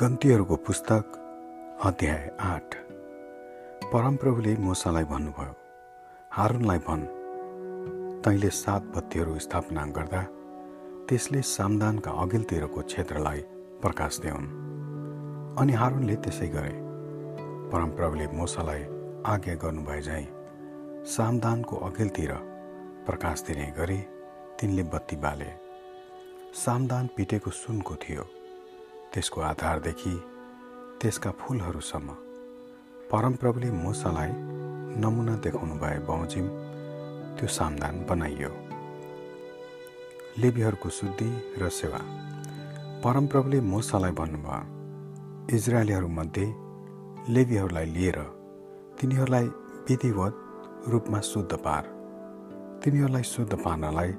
गन्तीहरूको पुस्तक अध्याय आठ। परमप्रभुले मोसालाई भन्नुभयो हारुनलाई भन्। तैँले सात बत्तीहरू स्थापना गर्दा त्यसले सामदानका अघिल्तिरको क्षेत्रलाई प्रकाश देऊन् अनि हारुनले त्यसै गरे। परमप्रभुले मोसालाई आज्ञा गर्नुभए झैँ सामदानको अघिल्तिर प्रकाश दिने गरी तिनले बत्ती बाले। सामदान पिटेको सुनको थियो। त्यसको आधारदेखि त्यसका फुलहरूसम्म परमप्रभुले मुसालाई नमुना देखाउनु भए बमोजिम त्यो सामदान बनाइयो। लेबीहरूको शुद्धि र सेवा। परमप्रभुले मुसालाई भन्नुभयो इजरायलीहरूमध्ये लेबीहरूलाई लिएर तिनीहरूलाई विधिवत रूपमा शुद्ध पार। तिनीहरूलाई शुद्ध पार्नलाई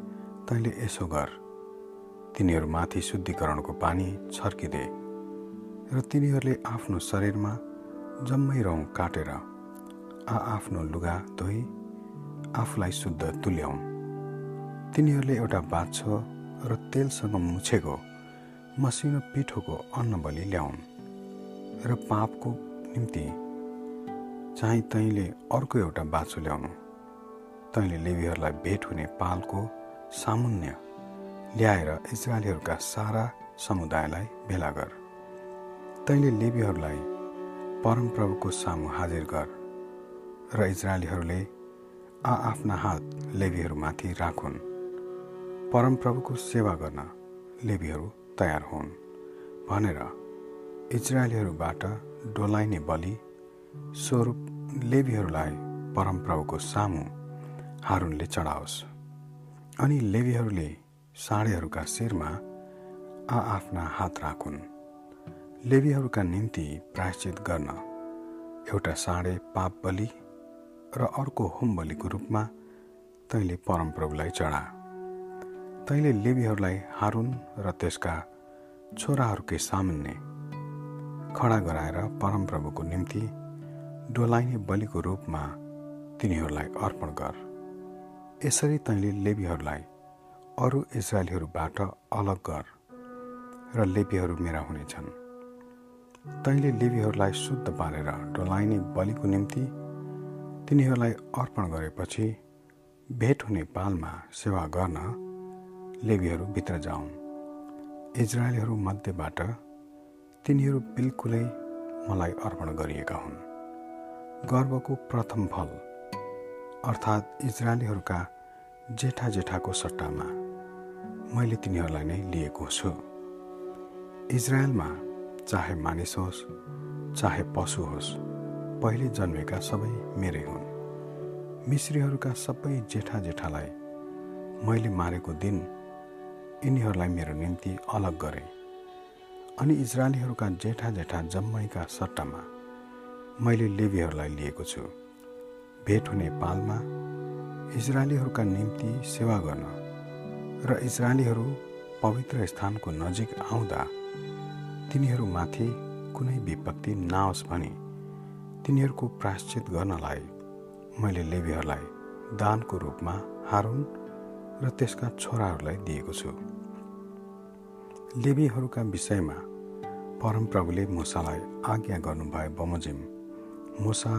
तैँले यसो गर। तिनीहरूमाथि शुद्धिकरणको पानी छर्किदे र तिनीहरूले आफ्नो शरीरमा जम्मै रौँ काटेर आ आफ्नो लुगा धोइ आफूलाई शुद्ध तुल्याउन्। तिनीहरूले एउटा बाछो र तेलसँग मुछेको मसिनो पिठोको अन्न बलि ल्याउन् र पापको निम्ति चाहिँ तैँले अर्को एउटा बाछो ल्याउनु। तैँले लेबीहरूलाई भेट हुने पालको सामुन्य ल्याएर इजरायलीहरूका सारा समुदायलाई भेला गर। तैँले लेबीहरूलाई परमप्रभुको सामु हाजिर गर र इजरायलीहरूले आ आफ्ना हात लेबीहरूमाथि राखुन्। परमप्रभुको सेवा गर्न लेबीहरू तयार हुन् भनेर इजरायलीहरूबाट डोलाइने बलि स्वरूप लेबीहरूलाई परमप्रभुको सामु हारुनले चढाओस्। अनि लेबीहरूले साँडेहरूका शिरमा आ आफ्ना हात राखुन्। लेबीहरूका निम्ति प्रायश्चित गर्न एउटा साँडे पाप बलि र अर्को होम बलिको रूपमा तैँले परमप्रभुलाई चढा। तैँले लेबीहरूलाई हारुन र त्यसका छोराहरूकै सामुन्ने खडा गराएर परमप्रभुको निम्ति डोलाइने बलिको रूपमा तिनीहरूलाई अर्पण गर। यसरी तैँले लेबीहरूलाई अरू इजरायलीहरूबाट अलग गर र लेबीहरू मेरा हुनेछन्। तैँले लेबीहरूलाई शुद्ध पारेर डोलाइने बलिको निम्ति तिनीहरूलाई अर्पण गरेपछि भेट हुने पालमा सेवा गर्न लेबीहरू भित्र जाउन्। इजरायलीहरू मध्येबाट तिनीहरू बिल्कुलै मलाई अर्पण गरिएका हुन्। गर्वको प्रथम फल अर्थात् इजरायलीहरूका जेठा जेठाको सट्टामा मैले तिनीहरूलाई नै लिएको छु। इजरायलमा चाहे मानिस होस् चाहे पशु होस् पहिले जन्मेका सबै मेरै हुन्। मिश्रीहरूका सबै जेठा जेठालाई मैले मारेको दिन यिनीहरूलाई मेरो निम्ति अलग गरेँ। अनि इजरायलीहरूका जेठा जेठा जम्मैका सट्टामा मैले लेबीहरूलाई लिएको छु। भेट हुने पालमा इजरायलीहरूका निम्ति सेवा गर्न र इजरायलीहरू पवित्र स्थानको नजिक आउँदा तिनीहरूमाथि कुनै विपत्ति नआओस् भने तिनीहरूको प्राश्चित गर्नलाई मैले लेबीहरूलाई दानको रूपमा हारुन र त्यसका छोराहरूलाई दिएको छु। लेबीहरूका विषयमा परमप्रभुले मुसालाई आज्ञा गर्नुभए बमोजिम मुसा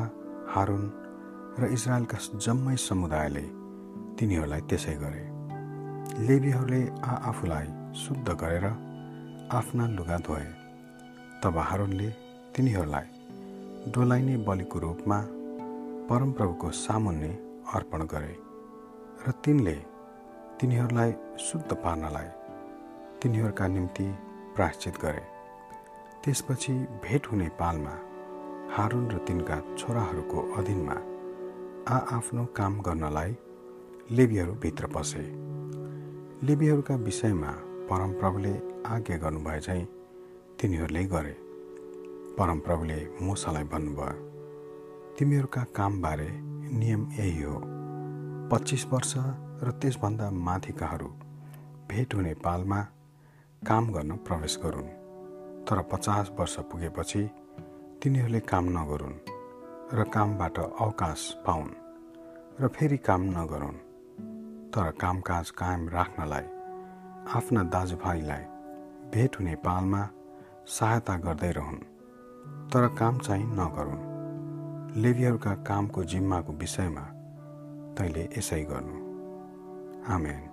हारुन र इजरायलका जम्मै समुदायले तिनीहरूलाई त्यसै गरे। लेबीहरूले आ आफूलाई शुद्ध गरेर आफ्ना लुगा धोए। तब हारुनले तिनीहरूलाई डोलाइने बलिको रूपमा परमप्रभुको सामुन्ने अर्पण गरे र तिनले तिनीहरूलाई शुद्ध पार्नलाई तिनीहरूका निम्ति प्राश्चित गरे। त्यसपछि भेट हुने पालमा हारुन र तिनका छोराहरूको अधीनमा आ आफ्नो काम गर्नलाई लेबीहरू भित्र पसे। लिबीहरूका विषयमा परमप्रभुले आज्ञा गर्नुभए चाहिँ तिनीहरूले गरे। परमप्रभुले मुसालाई भन्नुभयो तिमीहरूका कामबारे नियम यही हो। पच्चिस वर्ष र त्यसभन्दा माथिकाहरू भेट हुने पालमा काम गर्न प्रवेश गरून्। तर पचास वर्ष पुगेपछि तिनीहरूले काम नगरून्। र कामबाट अवकाश पाउन् र फेरि काम नगरून्। तर कामकाज कायम राख्नलाई आफ्ना दाजुभाइलाई भेट हुने पालमा सहायता गर्दै रहन्। तर काम चाहिँ नगरून्। लेभियरका कामको जिम्माको विषयमा तैँले यसै गर्नु। आमेन।